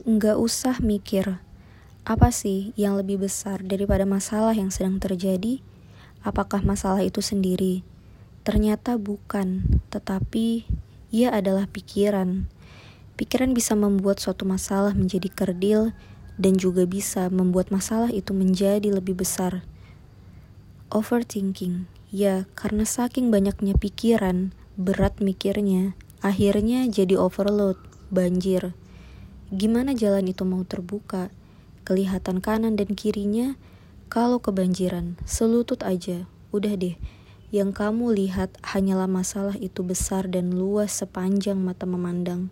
Nggak usah mikir, apa sih yang lebih besar daripada masalah yang sedang terjadi? Apakah masalah itu sendiri? Ternyata bukan, tetapi ia adalah pikiran. Pikiran bisa membuat suatu masalah menjadi kerdil dan juga bisa membuat masalah itu menjadi lebih besar. Overthinking, ya karena saking banyaknya pikiran, berat mikirnya, akhirnya jadi overload, banjir. Gimana jalan itu mau terbuka? Kelihatan kanan dan kirinya, kalau kebanjiran, selutut aja, udah deh. Yang kamu lihat hanyalah masalah itu besar dan luas sepanjang mata memandang.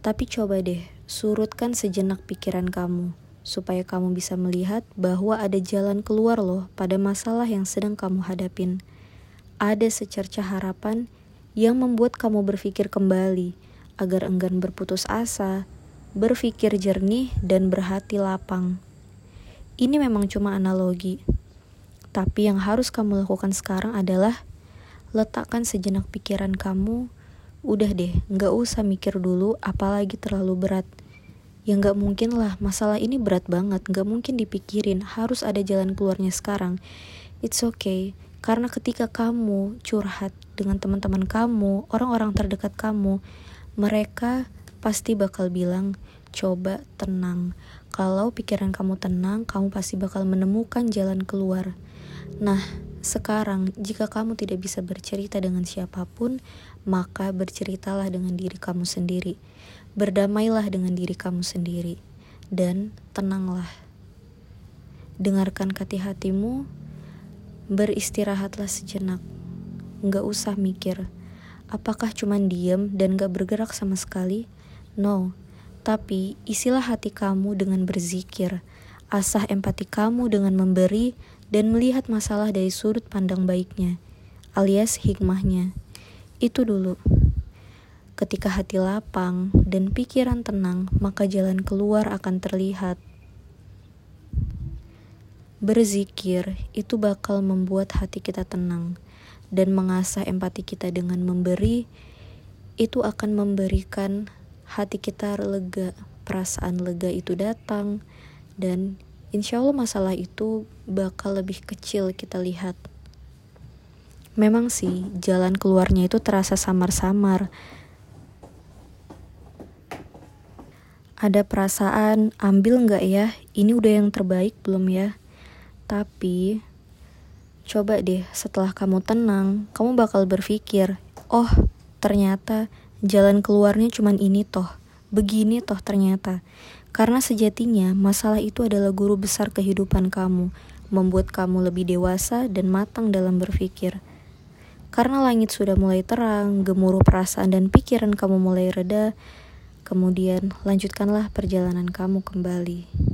Tapi coba deh, surutkan sejenak pikiran kamu, supaya kamu bisa melihat bahwa ada jalan keluar loh pada masalah yang sedang kamu hadapin. Ada secerca harapan yang membuat kamu berpikir kembali agar enggan berputus asa, berpikir jernih, dan berhati lapang. Ini memang cuma analogi, tapi yang harus kamu lakukan sekarang adalah letakkan sejenak pikiran kamu. Udah deh, gak usah mikir dulu, apalagi terlalu berat. Ya gak mungkin lah, masalah ini berat banget, gak mungkin dipikirin, harus ada jalan keluarnya sekarang. It's okay, karena ketika kamu curhat dengan teman-teman kamu, orang-orang terdekat kamu, mereka pasti bakal bilang, "Coba tenang." Kalau pikiran kamu tenang, kamu pasti bakal menemukan jalan keluar. Nah, sekarang jika kamu tidak bisa bercerita dengan siapa pun, maka berceritalah dengan diri kamu sendiri. Berdamailah dengan diri kamu sendiri dan tenanglah. Dengarkan hati hatimu, beristirahatlah sejenak. Nggak usah mikir Apakah cuma diam dan gak bergerak sama sekali? No, tapi isilah hati kamu dengan berzikir, asah empati kamu dengan memberi dan melihat masalah dari sudut pandang baiknya, alias hikmahnya. Itu dulu. Ketika hati lapang dan pikiran tenang, maka jalan keluar akan terlihat. Berzikir itu bakal membuat hati kita tenang dan mengasah empati kita dengan memberi, itu akan memberikan hati kita lega, perasaan lega itu datang, dan insya Allah masalah itu bakal lebih kecil kita lihat. Memang sih, jalan keluarnya itu terasa samar-samar. Ada perasaan, ambil nggak ya? Ini udah yang terbaik belum ya? Tapi Coba deh, setelah kamu tenang, kamu bakal berpikir, oh ternyata jalan keluarnya cuma ini toh, begini toh ternyata. Karena sejatinya masalah itu adalah guru besar kehidupan kamu, membuat kamu lebih dewasa dan matang dalam berpikir. Karena langit sudah mulai terang, gemuruh perasaan dan pikiran kamu mulai reda, kemudian lanjutkanlah perjalanan kamu kembali.